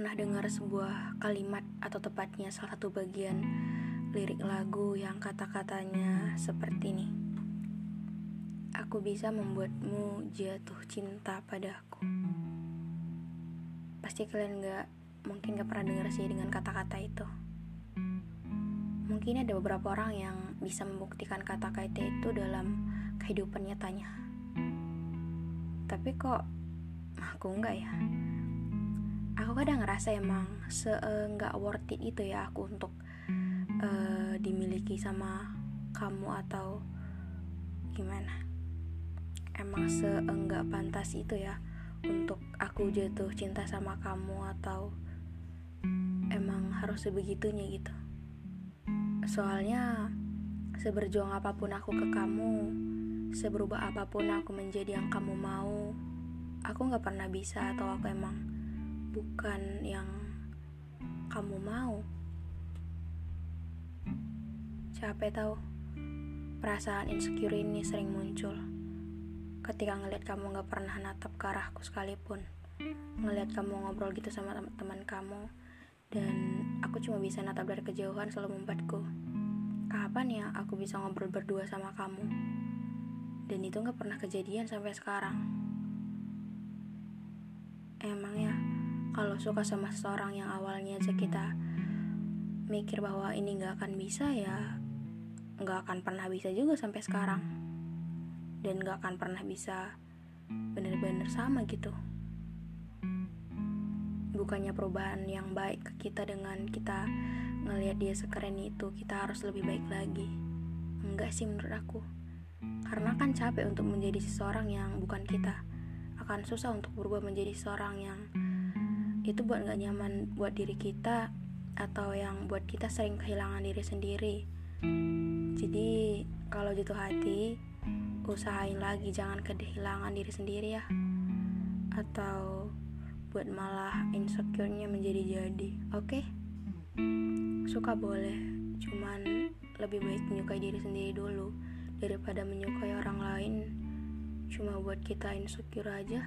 Pernah dengar sebuah kalimat atau tepatnya salah satu bagian lirik lagu yang kata-katanya seperti ini. Aku bisa membuatmu jatuh cinta padaku. Pasti kalian gak, mungkin gak pernah dengar sih dengan kata-kata itu. Mungkin ada beberapa orang yang bisa membuktikan kata-kata itu dalam kehidupan nyatanya. Tapi kok aku enggak ya? Aku kadang ngerasa emang seenggak worth it itu ya aku untuk eh, dimiliki sama kamu atau gimana. Emang seenggak pantas itu ya untuk aku jatuh cinta sama kamu atau emang harus sebegitunya gitu. Soalnya seberjuang apa pun aku ke kamu seberubah apa pun aku menjadi yang kamu mau aku nggak pernah bisa atau aku emang bukan yang kamu mau. Capek tahu. Perasaan insecure ini sering muncul. Ketika ngeliat kamu gak pernah natap ke arahku sekalipun. Ngeliat kamu ngobrol gitu sama teman-teman kamu. Dan aku cuma bisa natap dari kejauhan selalu membuatku. Kapan ya aku bisa ngobrol berdua sama kamu? Dan itu gak pernah kejadian sampai sekarang. Emang ya, kalau suka sama seseorang yang awalnya aja kita mikir bahwa ini nggak akan bisa ya nggak akan pernah bisa juga sampai sekarang. Dan nggak akan pernah bisa bener-bener sama gitu. Bukannya perubahan yang baik ke kita dengan kita ngelihat dia sekeren itu kita harus lebih baik lagi. Enggak sih menurut aku. Karena kan capek untuk menjadi seseorang yang bukan kita. Akan susah untuk berubah menjadi seseorang yang itu buat nggak nyaman buat diri kita atau yang buat kita sering kehilangan diri sendiri. Jadi kalau jatuh hati usahain lagi jangan kehilangan diri sendiri ya. Atau buat malah insecure-nya menjadi jadi oke? Okay? suka boleh cuman lebih baik menyukai diri sendiri dulu daripada menyukai orang lain. Cuma buat kita insecure aja